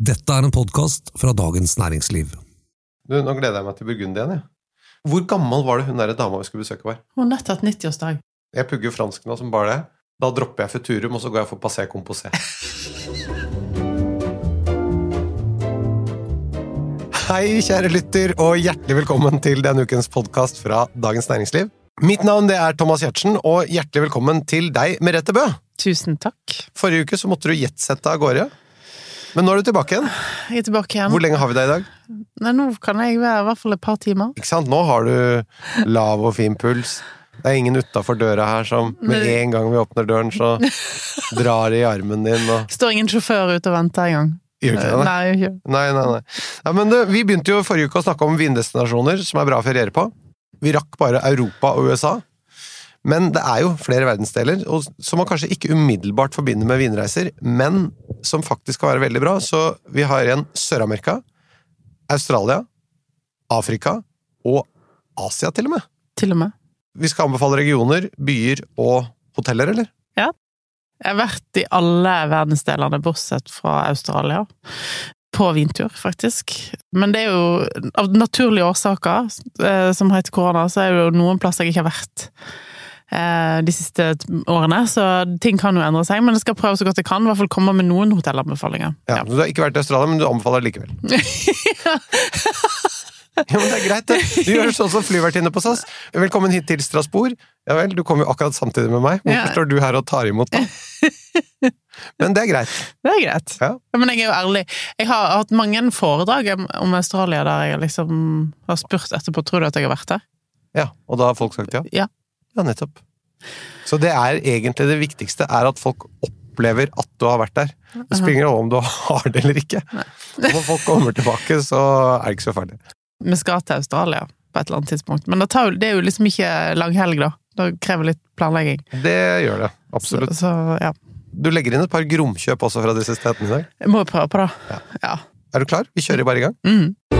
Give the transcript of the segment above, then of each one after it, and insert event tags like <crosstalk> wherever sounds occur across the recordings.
Dette er en podkast fra Dagens Næringsliv. Du, Nå gleder jeg meg til Burgund igjen. jeg. Hvor gammel var det hun der dama vi skulle besøke var? Hun har nettopp hatt 90-årsdag. Jeg pugger fransk nå som bare det. Da dropper jeg Futurum, og så går jeg for Passé Composé. Hei, kjære lytter, og hjertelig velkommen til denne ukens podkast fra Dagens Næringsliv. Mitt navn det er Thomas Giertsen, og hjertelig velkommen til deg, Merete Bø. Tusen takk. Forrige uke så måtte du jetsette av gårde. Men nå er du tilbake igjen. Jeg er tilbake igjen. Hvor lenge har vi deg i dag? Nei, nå kan jeg være i hvert fall et par timer. Ikke sant? Nå har du lav og fin puls. Det er ingen utafor døra her som med en gang vi åpner døren, så <laughs> drar i armen din og Står ingen sjåfør ute og venter engang. Gjør ikke det? Nei, Nei, ikke. nei, nei. nei. Ja, men det, vi begynte jo forrige uke å snakke om vindestinasjoner som er bra å feriere på. Vi rakk bare Europa og USA. Men det er jo flere verdensdeler og som man kanskje ikke umiddelbart forbinder med vinreiser, men som faktisk kan være veldig bra. Så vi har igjen Sør-Amerika, Australia, Afrika og Asia til og med. Til og med. Vi skal anbefale regioner, byer og hoteller, eller? Jeg har vært i alle verdensdelene bortsett fra Australia. På vintur, faktisk. Men det er jo av naturlige årsaker, eh, som heter korona, så er det jo noen plasser jeg ikke har vært de siste årene. Så ting kan jo endre seg, men jeg skal prøve så godt jeg kan. I hvert fall komme med noen hotellanbefalinger. Ja, Du har ikke vært i Australia, men du anbefaler likevel. <laughs> Ja, men det er greit, det. Du gjør sånn som flyvertinne på SAS. Velkommen hit til Strasbourg. Ja vel, du kom jo akkurat samtidig med meg. Hvorfor Ja. står du her og tar imot, da? <laughs> Men det er greit. Det er greit. Ja. Men jeg er jo ærlig. Jeg har hatt mange foredrag om Australia der jeg liksom har spurt etterpå tror du at jeg har vært der. Ja, Og da har folk sagt ja? Ja. Ja, nettopp. Så det er egentlig det viktigste, er at folk opplever at du har vært der. Det springer over om du har det eller ikke. Og Når folk kommer tilbake, så er det ikke så farlig. Vi skal til Australia på et eller annet tidspunkt. Men det, tar, det er jo liksom ikke langhelg, da. Det krever litt planlegging. Det gjør det. Absolutt. så ja. Du legger inn et par gromkjøp også fra disse stedene i dag. Jeg må prøve på det. Ja. Ja. Er du klar? Vi kjører bare i gang. Mm.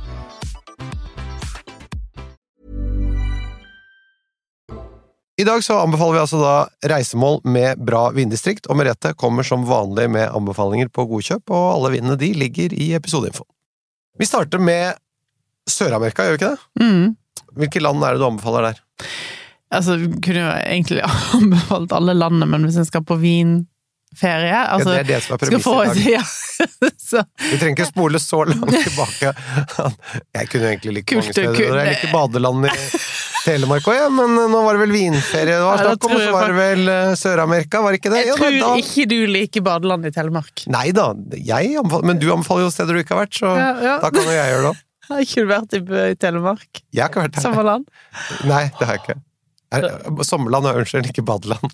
I dag så anbefaler vi altså da reisemål med bra vindistrikt, og Merete kommer som vanlig med anbefalinger på godkjøp, og alle vinene de ligger i episodeinfo. Vi starter med Sør-Amerika, gjør vi ikke det? Mm. Hvilke land er det du anbefaler der? Altså, vi kunne jo egentlig <laughs> anbefalt alle landene, men hvis en skal på vinferie altså, ja, det er det som er premisset i dag. <laughs> ja. så, Vi trenger ikke spole så langt tilbake. Jeg kunne egentlig like mange steder. Jeg liker badeland i Telemark òg, ja, men nå var det vel vinferie det var snakk om, og så var det vel eh, Sør-Amerika, var det ikke det? Jeg Ja, tror da- ikke du liker badeland i Telemark. Nei da, anbefaler, men du anbefaler jo steder du ikke har vært, så da kan jo jeg gjøre det òg. <laughs> Har ikke du vært i, i Telemark? Jeg har ikke vært der. Samme land? Nei, det har jeg ikke. Er, sommerland er unnskyld, ikke badeland.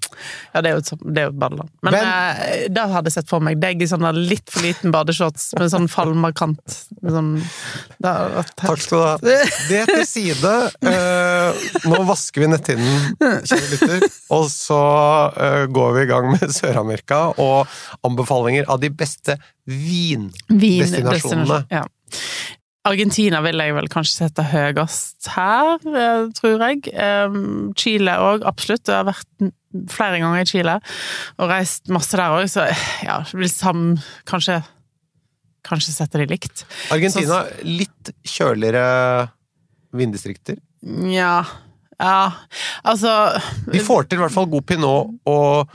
Ja, det er jo et, det er jo et badeland. Men, Men- eh, da hadde jeg sett for meg deg i sånn litt for liten badeshorts med sånn falmerkant. Med sånn, Takk skal du ha. Det til side. eh, nå vasker vi netthinnen, kjære lytter, og så eh, går vi i gang med Sør-Amerika og anbefalinger av de beste vindestinasjonene. Ja. Argentina vil jeg vel kanskje sette høyest her, eh, tror jeg. Chile òg, absolutt. Jeg har vært flere ganger i Chile og reist masse der òg, så ja, vil sam... Kanskje Kanskje sette de likt. Argentina, litt kjøligere vinddistrikter. Nja Ja, altså De får til i hvert fall god pinot og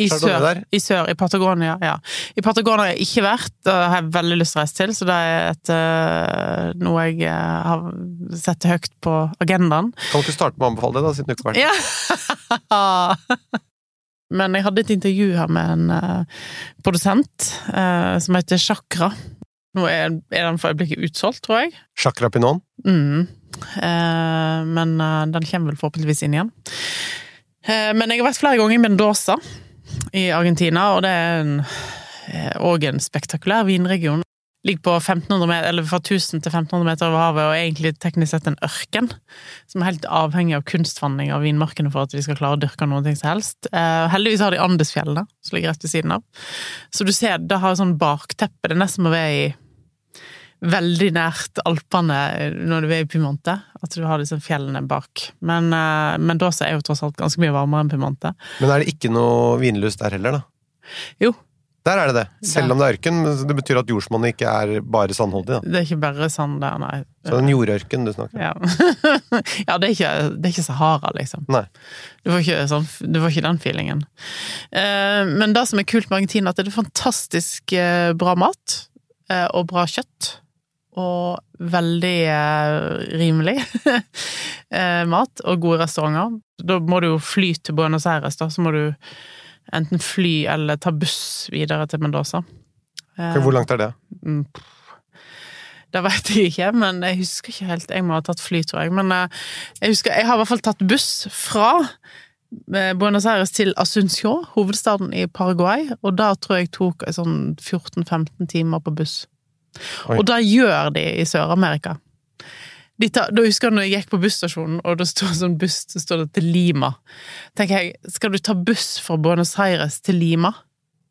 I sør. I sør, i Patagonia, ja. I Patagonia har jeg ikke vært, det har jeg veldig lyst til å reise til, så det er et, eh, noe jeg eh, har sett høyt på agendaen. Kan du ikke starte med å anbefale det, da, siden du ikke har vært der? Ja! <laughs> Men jeg hadde et intervju her med en uh, produsent som heter Chakra. Nå er, er den for øyeblikket utsolgt, tror jeg. Chakra Pinon. Mm. Men den kommer vel forhåpentligvis inn igjen. Men jeg har vært flere ganger i Mendoza i Argentina, og det er en eh, en spektakulær vinregion. Ligger på 1500 meter, eller fra 1000 til 1500 meter over havet, og egentlig teknisk sett en ørken. Som er helt avhengig av kunstvanning av vinmarkene for at de skal klare å dyrke noe som helst. Eh, heldigvis har de Andesfjellene, som ligger rett ved siden av. Så du ser, det har sånn bakteppe. Det er nesten som å være i veldig nært Alpene når du er i Piemonte. At du har disse fjellene bak. Men men da så er jo tross alt ganske mye varmere enn Piemonte. Men er det ikke noe vinlust der heller, da? Jo, Der er det det. Selv om det er ørken. Det betyr at jordsmonnet ikke er bare sandholdig. da. det er ikke bare sand der, nei. Så det er en jordørken du snakker om. Ja, <laughs> ja det, er ikke, det er ikke Sahara, liksom. Nei. Du får ikke, sånn, du får ikke den feelingen. Eh, men det som er kult med Argentina, at det er fantastisk eh, bra mat eh, og bra kjøtt. Og veldig eh, rimelig <laughs> eh, mat og gode restauranter. Da må du jo fly til Buenos Aires, da. Så må du enten fly eller ta buss videre til Mendoza. Eh, Hvor langt er det? Mm. Det vet jeg ikke, men jeg husker ikke helt. Jeg må ha tatt fly, tror jeg. Men eh, jeg husker, jeg har i hvert fall tatt buss fra eh, Buenos Aires til Asuncio hovedstaden i Paraguay. Og da tror jeg tok sånn 14-15 timer på buss. Oi. Og det gjør de i Sør-Amerika. Da husker jeg når jeg gikk på busstasjonen, og det står sånn buss så står det til Lima. tenker jeg, Skal du ta buss fra Buenos Aires til Lima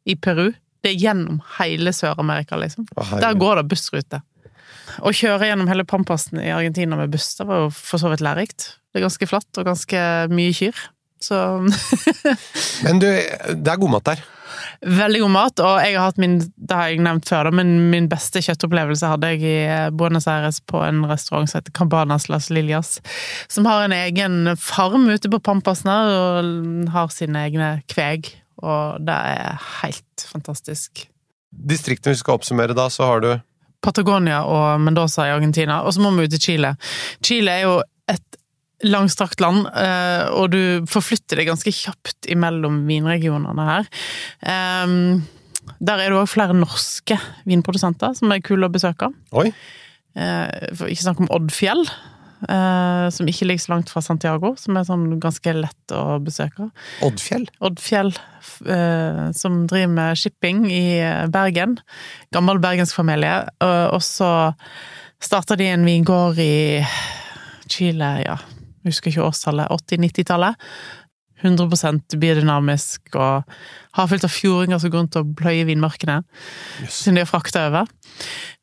i Peru? Det er gjennom hele Sør-Amerika, liksom. Å. Der går det bussrute. Å kjøre gjennom hele Pampasen i Argentina med buss, det var jo for så vidt lærerikt. Det er ganske flatt og ganske mye kyr. Så <laughs> Men du, det er god mat der. Veldig god mat, og jeg har hatt min det har jeg nevnt før, men min beste kjøttopplevelse hadde jeg i Buenos Aires på en restaurant som heter Cabanas Las Lilias, som har en egen farm ute på Pampasen og har sine egne kveg, og det er helt fantastisk. Distriktene vi skal oppsummere da, så har du Patagonia og Mendoza i Argentina, og så må vi ut til Chile. Chile er jo et langstrakt land, eh, og du forflytter deg ganske kjapt imellom vinregionene her. Der er det òg flere norske vinprodusenter som er kule å besøke. Oi! Eh, ikke snakke om Oddfjell, eh, som ikke ligger så langt fra Santiago, som er sånn ganske lett å besøke. Oddfjell. Oddfjell, som driver med shipping i Bergen. Gammel bergensk familie. Og så starta de en vingård i Chile, ja, husker ikke årstallet, 80-90-tallet. 100% biodynamisk og har fylt av fjordinger som går rundt og pløyer vinmarkene. Yes. Som de har frakta over.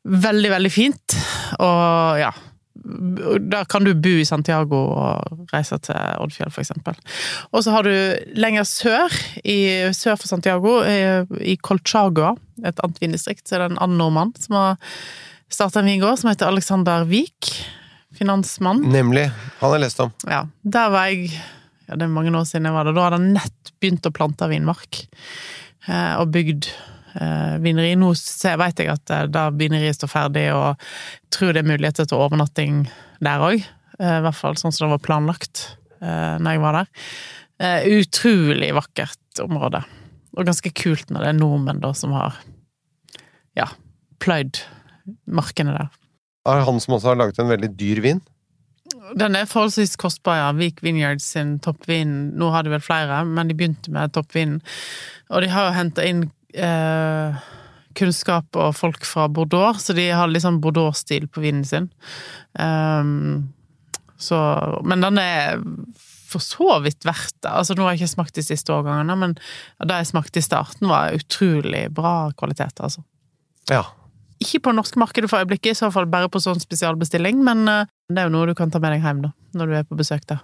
Veldig, veldig fint. Og ja Da kan du bo i Santiago og reise til Oddfjell, eksempel. Og så har du lenger sør, i, sør for Santiago, i, Colchago, et annet vindistrikt, så er det en annen nordmann som har starta en vingård som heter Alexander Vik. Finansmann. Nemlig. Han har lest om. Ja, der var jeg ja, Det er mange år siden jeg var der. Da hadde han nett begynt å plante vinmark. Eh, og bygd eh, vineri. Nå veit jeg at eh, da vineriet står ferdig, og tror det er muligheter til overnatting der òg. Eh, I hvert fall sånn som det var planlagt eh, når jeg var der. Eh, utrolig vakkert område. Og ganske kult når det er nordmenn da som har ja, pløyd markene der. Er det han som også har laget en veldig dyr vin? Den er forholdsvis kostbar, ja. Vik Vineyards sin toppvin. Nå har de vel flere, men de begynte med toppvinen. Og de har jo henta inn eh, kunnskap og folk fra Bordeaux, så de har litt sånn Bordeaux-stil på vinen sin. Um, så Men den er for så vidt verdt det. Altså, nå har jeg ikke smakt de siste årgangene, men da jeg smakte i starten, var utrolig bra kvalitet, altså. Ja. Ikke på norsk markedet for øyeblikket, i så fall bare på sånn spesialbestilling, men eh, det er jo noe du kan ta med deg hjem da, når du er på besøk der.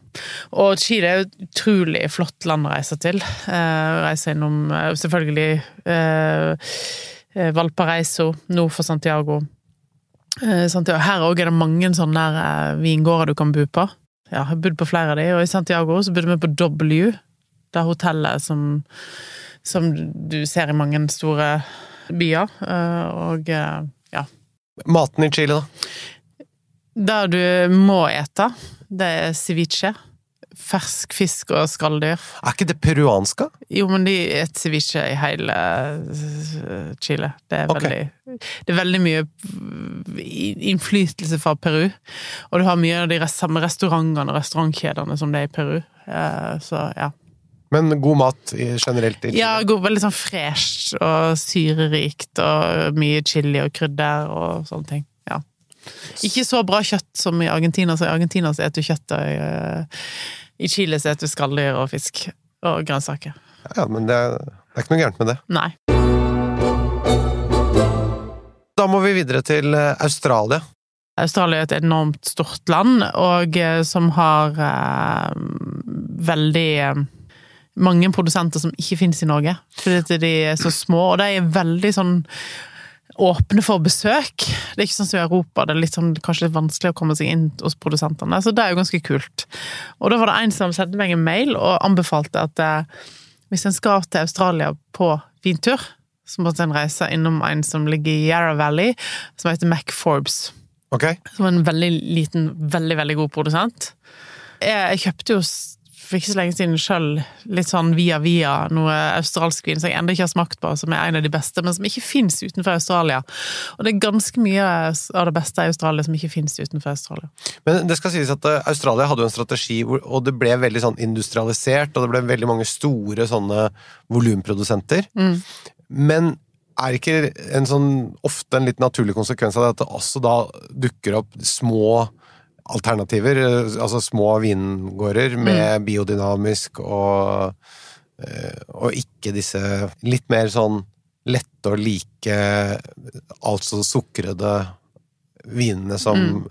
Og Chile er jo et utrolig flott land å reise til. Eh, reise innom eh, selvfølgelig Valparaiso, nord for Santiago. Santiago. Her òg er det mange sånne der, vingårder du kan bo på. Ja, jeg har bodd på flere av de, og i Santiago så bodde vi på W, det hotellet som, som du ser i mange store byer. eh, Og eh, ja, Maten i Chile, da? Der du må ete, det er ceviche. Fersk fisk og skalldyr. Er ikke det peruanske? Jo, men de spiser ceviche i hele eh, Chile. Det er Ok. veldig Det er veldig mye innflytelse fra Peru. Og du har mye av de samme restaurantene og restaurantkjedene som det er i Peru. Så ja. Men god mat generelt i Chile? Ja, god, veldig sånn fresh og syrerikt og mye chili og krydder og sånne ting. Ja. Ikke så bra kjøtt som i Argentina, så i Argentina så spiser du kjøtt, og i, eh, Chile så spiser du skalldyr og fisk og grønnsaker. Ja, men det er, det er ikke noe gærent med det. Nei. Da må vi videre til eh, Australia. Australia er et enormt stort land, og eh, som har eh, veldig mange produsenter som ikke finnes i Norge. Fordi de er så små, og de er veldig sånn åpne for besøk. Det er ikke sånn som i Europa, det er litt sånn, kanskje litt vanskelig å komme seg inn hos produsentene. Så det er jo ganske kult. Og da var det en som sendte meg en mail og anbefalte at eh, hvis en skal til Australia på vintur, så måtte en reise innom en som ligger i Yarra Valley, som heter Mac Forbes. Okay. Som er en veldig liten, veldig, veldig god produsent. Jeg, jeg kjøpte jo for ikke så lenge siden sjøl litt sånn via via noe australsk vin som jeg ennå ikke har smakt på, som er en av de beste, men som ikke fins utenfor Australia. Og det er ganske mye av det beste i Australia som ikke fins utenfor Australia. Men det skal sies at eh, Australia hadde jo en strategi, og det ble veldig sånn industrialisert, og det ble veldig mange store sånne volumprodusenter. Mm. Men er ikke en sånn ofte en litt naturlig konsekvens av det at det også da dukker opp små alternativer, eh, altså små vingårder med biodynamisk og eh, og ikke disse litt mer sånn lette og like, altså sukrede vinene som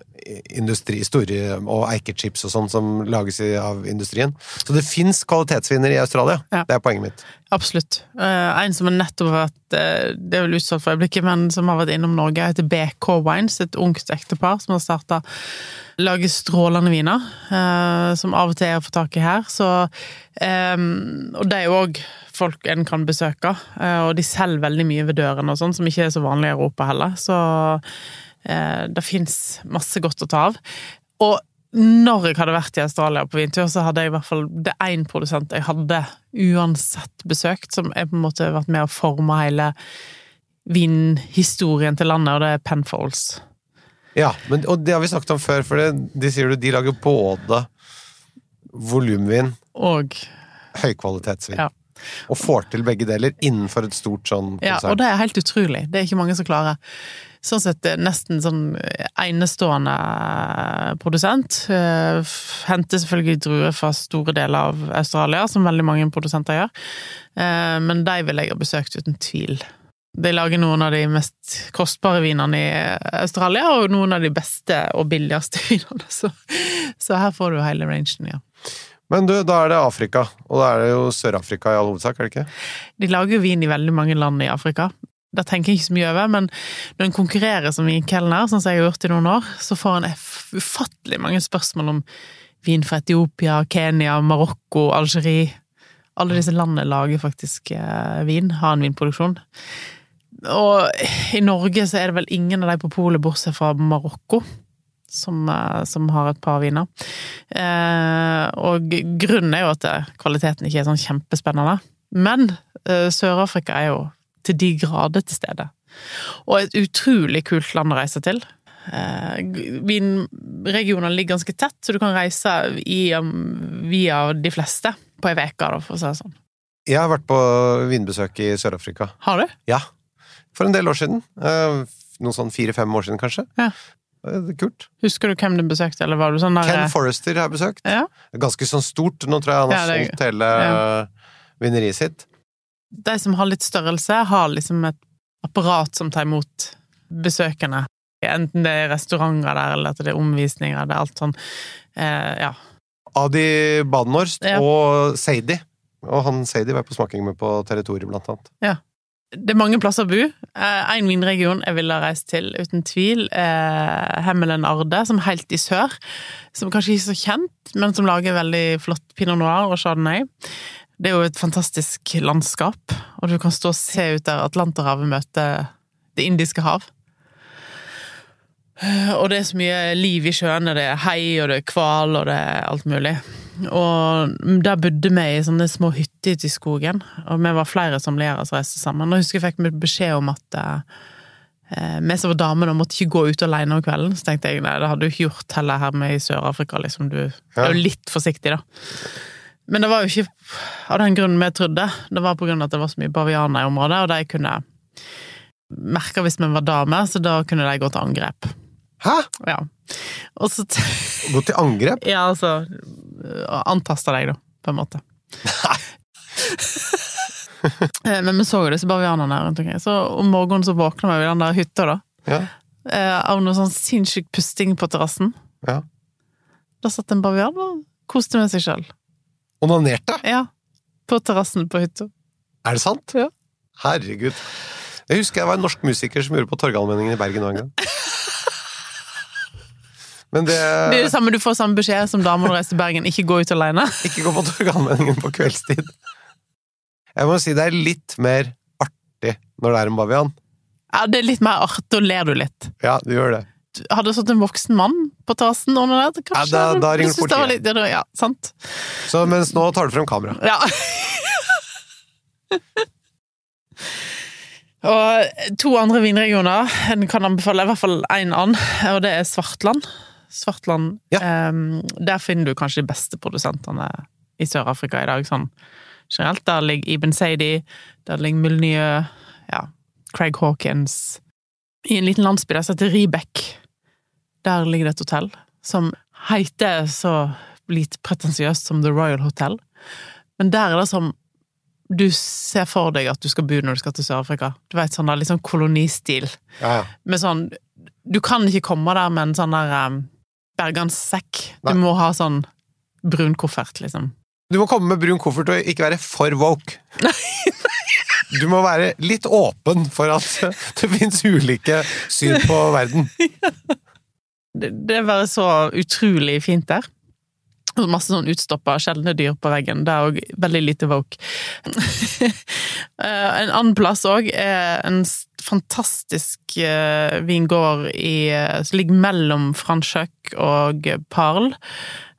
industri, store og eikechips og sånn som lages av industrien. Så det fins kvalitetsviner i Australia. Ja. Det er poenget mitt. Absolutt. Eh, en som har nettopp vært eh, Det er vel utsolgt for øyeblikket, men som har vært innom Norge, heter BK Wines. Et ungt ektepar som har starta lager strålende viner, eh, som av og til er å få tak i her. Så eh, Og det er jo òg folk en kan besøke, eh, og de selger veldig mye ved døren og sånn, som ikke er så vanlig i Europa heller. Så det fins masse godt å ta av. Og når jeg hadde vært i Australia på vintur, så hadde jeg i hvert fall det én produsent jeg hadde uansett besøkt, som jeg på en måte vært med å forme hele vinhistorien til landet, og det er Penfolds. Ja, men, og det har vi snakket om før, for det, de sier du, de lager både volumvin, Og høykvalitetsvin. Ja. Og får til begge deler innenfor et stort sånn Ja, og det er helt utrolig. Det er ikke mange som klarer. Sånn sett nesten sånn enestående produsent. Eh, Henter selvfølgelig druer fra store deler av Australia, som veldig mange produsenter gjør. Eh, Men de vil jeg ha besøkt uten tvil. De lager noen av de mest kostbare vinene i Australia, og noen av de beste og billigste <laughs> vinene. Så, så her får du hele rangen, ja. Men du, da er det Afrika, og da er det jo Sør-Afrika i all hovedsak, er det ikke? De lager vin i veldig mange land i Afrika. Det tenker jeg ikke så mye over, men når en konkurrerer som vinkelner, sånn som jeg har gjort i noen år, så får en ufattelig mange spørsmål om vin fra Etiopia, Kenya, Marokko, Algerie. Alle disse landene lager faktisk eh, vin, har en vinproduksjon. Og i Norge så er det vel ingen av de på polet, bortsett fra Marokko, som, eh, som har et par viner. Eh, og grunnen er jo at eh, kvaliteten ikke er sånn kjempespennende. Men eh, Sør-Afrika er jo til de grader til stede. Og et utrolig kult land å reise til. Eh, Vinregionene ligger ganske tett, så du kan reise i, um, via de fleste på ei uke, for å si det sånn. Jeg har vært på vinbesøk i Sør-Afrika. Har du? Ja. For en del år siden. Eh, Noen sånn fire-fem år siden, kanskje. Ja. Eh, kult. Husker du hvem du besøkte, eller var du sånn der Ken Forrester har jeg besøkt. Ja. Ganske sånn stort. Nå tror jeg han har Ja, det solgt hele ja. vineriet sitt. De som har litt størrelse, har liksom et apparat som tar imot besøkende. Enten det er restauranter der, eller at det er omvisninger, det er alt sånn. Eh, ja. Adi Badenhorst Ja. og Seidi. Og han Seidi var på smaking med på territoriet, blant annet. Det er mange plasser å bo. Én vinregion jeg ville ha reist til, uten tvil, er Hemmelen Arde, som er helt i sør. Som kanskje ikke er så kjent, men som lager veldig flott pinot noir og chardonnay. Det er jo et fantastisk landskap, og du kan stå og se ut der Atlanterhavet møter Det indiske hav. Og det er så mye liv i sjøene. Det er hei, og det er hval, og det er alt mulig. Og der bodde vi i sånne små hytter ute i skogen, og vi var flere samliere som reiste sammen. Og jeg husker jeg fikk beskjed om at eh, vi som var damer, da måtte ikke gå ut alene om kvelden. Så tenkte jeg nei, det hadde du ikke gjort heller her med i Sør-Afrika, liksom. Du er jo litt forsiktig, da. Men det var jo ikke av den grunnen vi trodde. Det var av at det var så mye bavianer i området, og de kunne merke hvis vi var damer, så da kunne de gå til angrep. Hæ? Ja. Gå til angrep? <laughs> Ja, altså Antaste deg, da, på en måte. Nei. <laughs> Men vi så jo disse bavianene rundt omkring. Så om morgenen så våkna vi i den der hytta, da. Ja. eh, Av noe sånn sinnssyk pusting på terrassen. ja. Da satt en bavian og koste med seg sjøl. Onanerte? Ja. På terrassen på hytta. Er det sant? Ja. Herregud. Jeg husker jeg var en norsk musiker som gjorde på Torgallmenningen i Bergen en gang. Men det, Det er det samme, Du får samme beskjed som damer når du reiser til Bergen. Ikke gå ut alene. Ikke gå på Torgallmenningen på kveldstid. Jeg må si det er litt mer artig når det er en bavian. Ja, Det er litt mer artig, da ler du litt. Ja, du gjør det. Hadde det stått en voksen mann på terrassen under der, kanskje Ja, da- da ringer politiet. litt- Ja, sant? Så mens nå tar du frem kamera. Ja. <laughs> og to andre vinregioner en kan anbefale, i hvert fall én annen, og det er Svartland. Svartland, Ja. um, Der finner du kanskje de beste produsentene i Sør-Afrika i dag, sånn generelt. Der ligger Ibn Saidi, der ligger Mulnye, ja, Craig Hawkins I en liten landsby der som heter Ribek, der ligger det et hotell som heter så lite pretensiøst som The Royal Hotel. Men der er det som du ser for deg at du skal bo når du skal til Sør-Afrika. Du vet, sånn der litt sånn kolonistil. Ja, ja. Med sånn Du kan ikke komme der med en sånn der um, berganssekk. Du må ha sånn brun koffert, liksom. Du må komme med brun koffert og ikke være for woke. Du må være litt åpen for at <laughs> det fins ulike syn på verden. <laughs> Det, er bare så utrolig fint der. Masse sånn utstoppa sjeldne dyr på veggen. Det er òg veldig lite woke. <laughs> Eh, en annen plass òg er en fantastisk eh, vingård i, eh, som ligger mellom Franschhoek og Parl.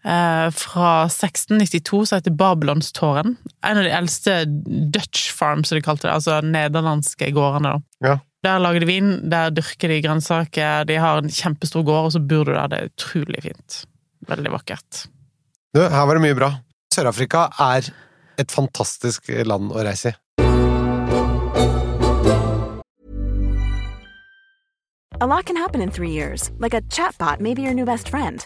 Fra 1692, som heter Babylonstårn. En av de eldste Dutch farms, som de kalte det. Altså nederlandske gårdene, da. Ja. Der lager de vin, der dyrker de grønnsaker, de har en kjempestor gård, og så bor du der. Det er utrolig fint. Veldig vakkert. Du, her var det mye bra. Sør-Afrika er et fantastisk land å reise i. A lot can happen in three years, like a chatbot may be your new best friend.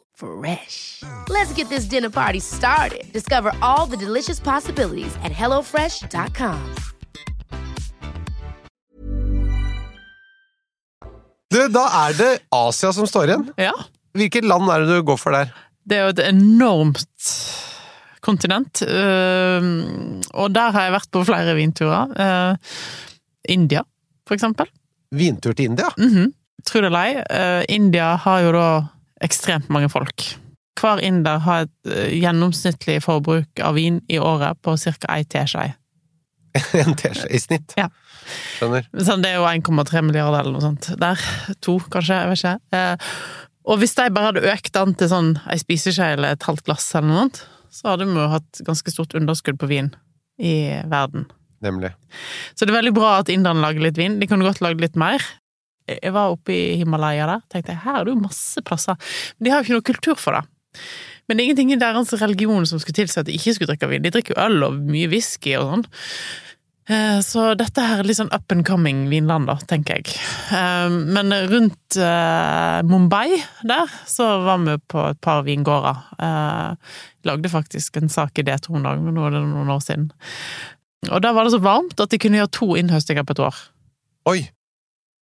Fresh. Let's get this dinner party started. Discover all the delicious possibilities at hellofresh.com. Du, da er det Asia som står igjen. Ja. Hvilket land er det du går for der? Det er jo et enormt kontinent, og der har jeg vært på flere vinturer. Øh, India, for eksempel. Vintur til India? Mhm. Tror det eller ei, øh, India har jo da ekstremt mange folk. Hver inder har et øh, gjennomsnittlig forbruk av vin i året på ca. ei teskje. <laughs> en teskje i snitt. Ja. Skjønner. Sånn, det er jo 1,3 milliarder eller noe sånt. Der. To, kanskje. Jeg vet ikke. Eh, og hvis de bare hadde økt den til sånn ei spiseskje eller et halvt glass eller noe sånt, så hadde vi jo hatt ganske stort underskudd på vin i verden. Nemlig. Så det er veldig bra at inderne lager litt vin. De kunne godt lagd litt mer. Jeg var oppe i Himalaya der, tenkte jeg her er det jo masse plasser. Men de har jo ikke noe kultur for det. Men det er ingenting i deres religion som skulle tilsi at de ikke skulle drikke vin. De drikker jo øl og mye whisky og sånn. Eh, Så dette her er litt sånn up and coming vinland, da, tenker jeg. Eh, Men rundt eh, Mumbai der, så var vi på et par vingårder. Lagde faktisk en sak i D2 en dag, men nå er det noen år siden. Og da var det så varmt at de kunne gjøre to innhøstinger på et år. Oi!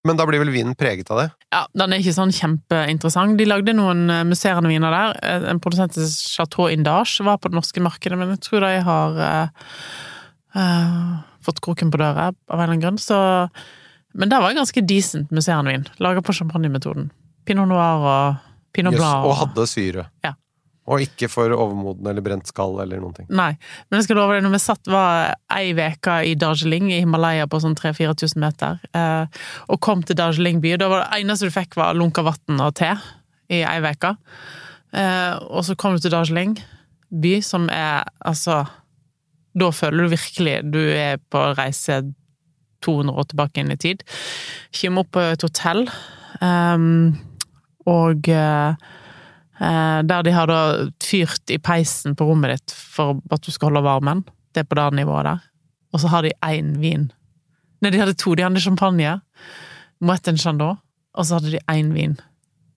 Men da blir vel vinen preget av det? Ja, den er ikke sånn kjempeinteressant. De lagde noen eh, musserende viner der. Eh, En produsent til Chateau Indage var på det norske markedet, men jeg tror de har uh, uh, fått kroken på døra av en eller annen grunn. Så, men det var ganske decent musserende vin. Laga på champagnemetoden. Pinot noir og pinot Jøss, blanc. og hadde syre. Ja. Og ikke for overmoden eller brent skall eller noen ting. Nei, men jeg skal love deg, når vi satt var ei uke i Darjeeling, i Himalaya på sånn 3000-4000 meter, eh, og kom til Darjeeling by, da var det eneste du fikk var lunka vann og te i ei uke. Eh, og så kom du til Darjeeling by, som er altså Da føler du virkelig du er på reise 200 år tilbake inn i tid. Kommer opp på et hotell, eh, og eh, Der de har da fyrt i peisen på rommet ditt for at du skal holde varmen. Det er på det nivået der. Og så har de én vin. Nei, de hadde to. De hadde champagne. Moët en Chandon. Og så hadde de én vin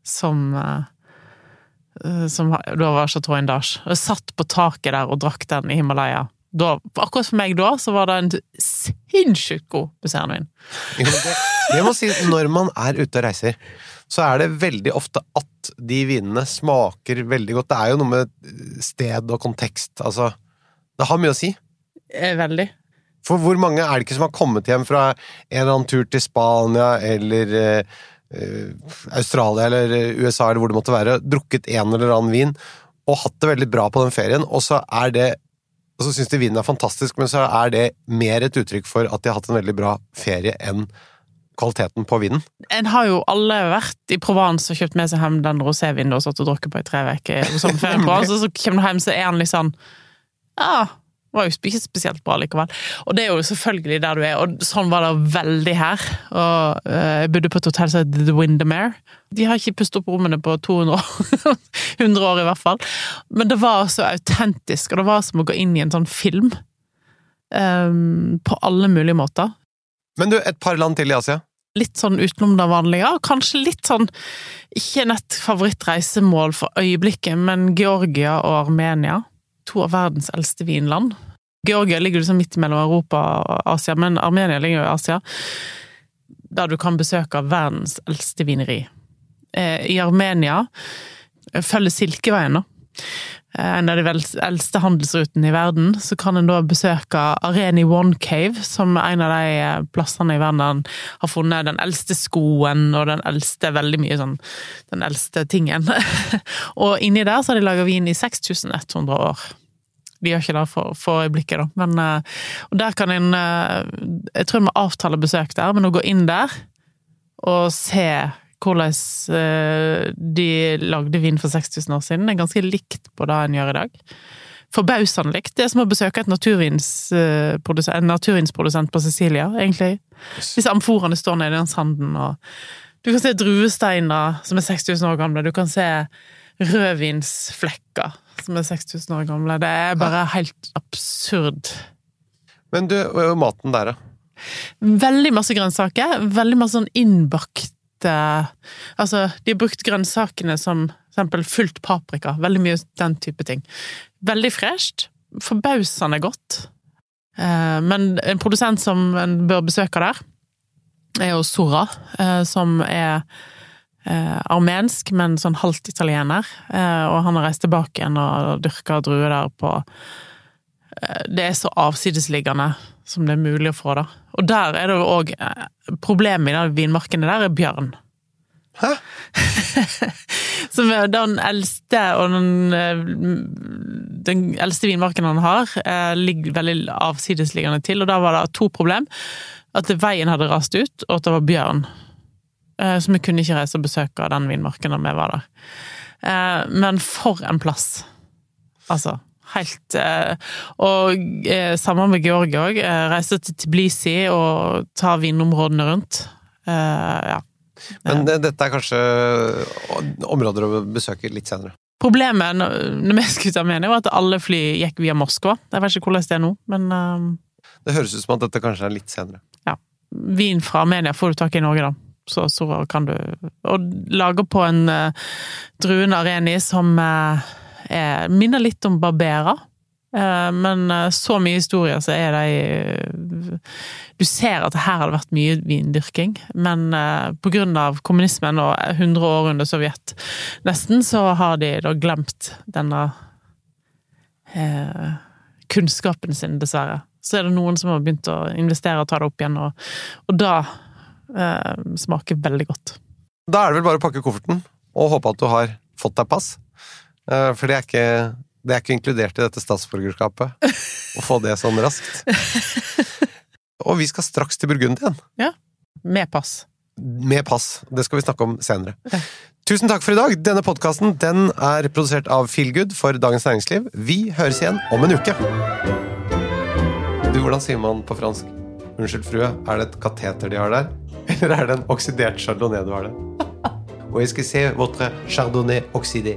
som eh, eh, Som da var Chateau Indage. Jeg satt på taket der og drakk den i Himalaya. Da, akkurat for meg da, så var det en sinnssykt god musserende vin. Det, det må si, når man er ute og reiser, så er det veldig ofte at de vinene smaker veldig godt. Det er jo noe med sted og kontekst. Altså, det har mye å si. Eh, Veldig. For hvor mange er det ikke som har kommet hjem fra en eller annen tur til Spania eller eh, Australia eller eh, USA eller hvor det måtte være, drukket en eller annen vin og hatt det veldig bra på den ferien, og så er det og så syns de vinen er fantastisk, men så er det mer et uttrykk for at de har hatt en veldig bra ferie enn kvaliteten på vinen. En har jo alle vært i Provence og kjøpt med seg hjem den rosévinen og satt og drukket på i tre uker og så kommer du hjem, så er han litt sånn Ja, var jo ikke spesielt bra likevel. Og det er jo selvfølgelig der du er, og sånn var det veldig her. Og eh, jeg bodde på et hotell som heter The Windermere. De har ikke pustet opp rommene på 200 år. <laughs> 100 år i hvert fall. Men det var så autentisk, og det var som å gå inn i en sånn film. Um, på alle mulige måter. Men du, et par land til i Asia. litt sånn utenom det vanlige, og kanskje litt sånn ikke nett favorittreisemål for øyeblikket, men Georgia og Armenia. To av verdens eldste vinland. Georgia ligger liksom midt mellom Europa og Asia, men Armenia ligger jo i Asia. Der du kan besøke verdens eldste vineri. Eh, I Armenia følger Silkeveien, da. Eh, En av de eldste handelsrutene i verden, så kan en da besøke Areni One Cave, som er en av de eh, plassene i verden har funnet den eldste skoen og den eldste veldig mye sånn Den eldste tingen. <laughs> og inni der så har de laga vin i 6100 år. De gjør ikke det for, for øyeblikket, da, men eh, Og der kan en Jeg tror vi må avtale besøk der, men å gå inn der og se hvordan eh, de lagde vin for 6000 år siden, er ganske likt på det en gjør i dag. Forbausende likt. Det er som å besøke et naturvinsprodusent, en naturvinsprodusent på Sicilia, egentlig. Disse amforene står nede i den sanden, og du kan se druesteiner som er 6000 år gamle, du kan se rødvinsflekker som er 6000 år gamle. Det er bare helt absurd. Men du, maten der, da? Veldig masse grønnsaker. Veldig masse sånn innbakte Altså, de har brukt grønnsakene som f.eks. fullt paprika. Veldig mye den type ting. Veldig fresht. Forbausende godt. Eh, Men en produsent som en bør besøke der, er jo Sora, eh, som er eh, armensk, men sånn halvt italiener. Eh, Og han har reist tilbake igjen og dyrka druer der på eh, Det er så avsidesliggende som det er mulig å få, da. Og der er det jo òg Problemet i de vinmarkene der er bjørn. Hæ? <laughs> Som er den eldste og den, eh, den eldste vinmarken han har, eh, ligger veldig avsidesliggende til, og da var det to problem. At veien hadde rast ut, og at det var bjørn. Eh, Så vi kunne ikke reise og besøke den vinmarken da vi var der. Eh, Men for en plass! Altså, helt eh, Og eh, sammen med Georg òg. Reise til Tbilisi og ta vinområdene rundt. Eh, Ja. Men dette er kanskje områder å besøke litt senere. Problemet når vi skulle til Armenia, var at alle fly gikk via Moskva. Jeg vet ikke hvordan det er nå, men eh, Det høres ut som at dette kanskje er litt senere. Ja. vin fra Armenia får du tak i i Norge, da. Så, så kan du Og lager på en uh, druen areni som eh, er, minner litt om Barbera. Eh, men eh, så mye historie, så er de eh, Du ser at her har det vært mye vindyrking, men pga. grunn av kommunismen og 100 år under Sovjet, nesten, så har de da glemt denne eh, kunnskapen sin, dessverre. Så er det noen som har begynt å investere og ta det opp igjen, og, og da eh, smaker veldig godt. Da er det vel bare å pakke kofferten og håpe at du har fått deg pass. Eh, For det er ikke, det er ikke inkludert i dette statsborgerskapet <laughs> å få det sånn raskt. Og vi skal straks til Burgund igjen. Ja. Med pass. Med pass. Det skal vi snakke om senere. Tusen takk for i dag. Denne podkasten den er produsert av Feelgood for Dagens Næringsliv. Vi høres igjen om en uke. Du, hvordan sier man på fransk? Unnskyld, frue, er det et kateter de har der? Eller er det en oksidert chardonnay du har der? Og jeg skal se votre chardonnay oxydé.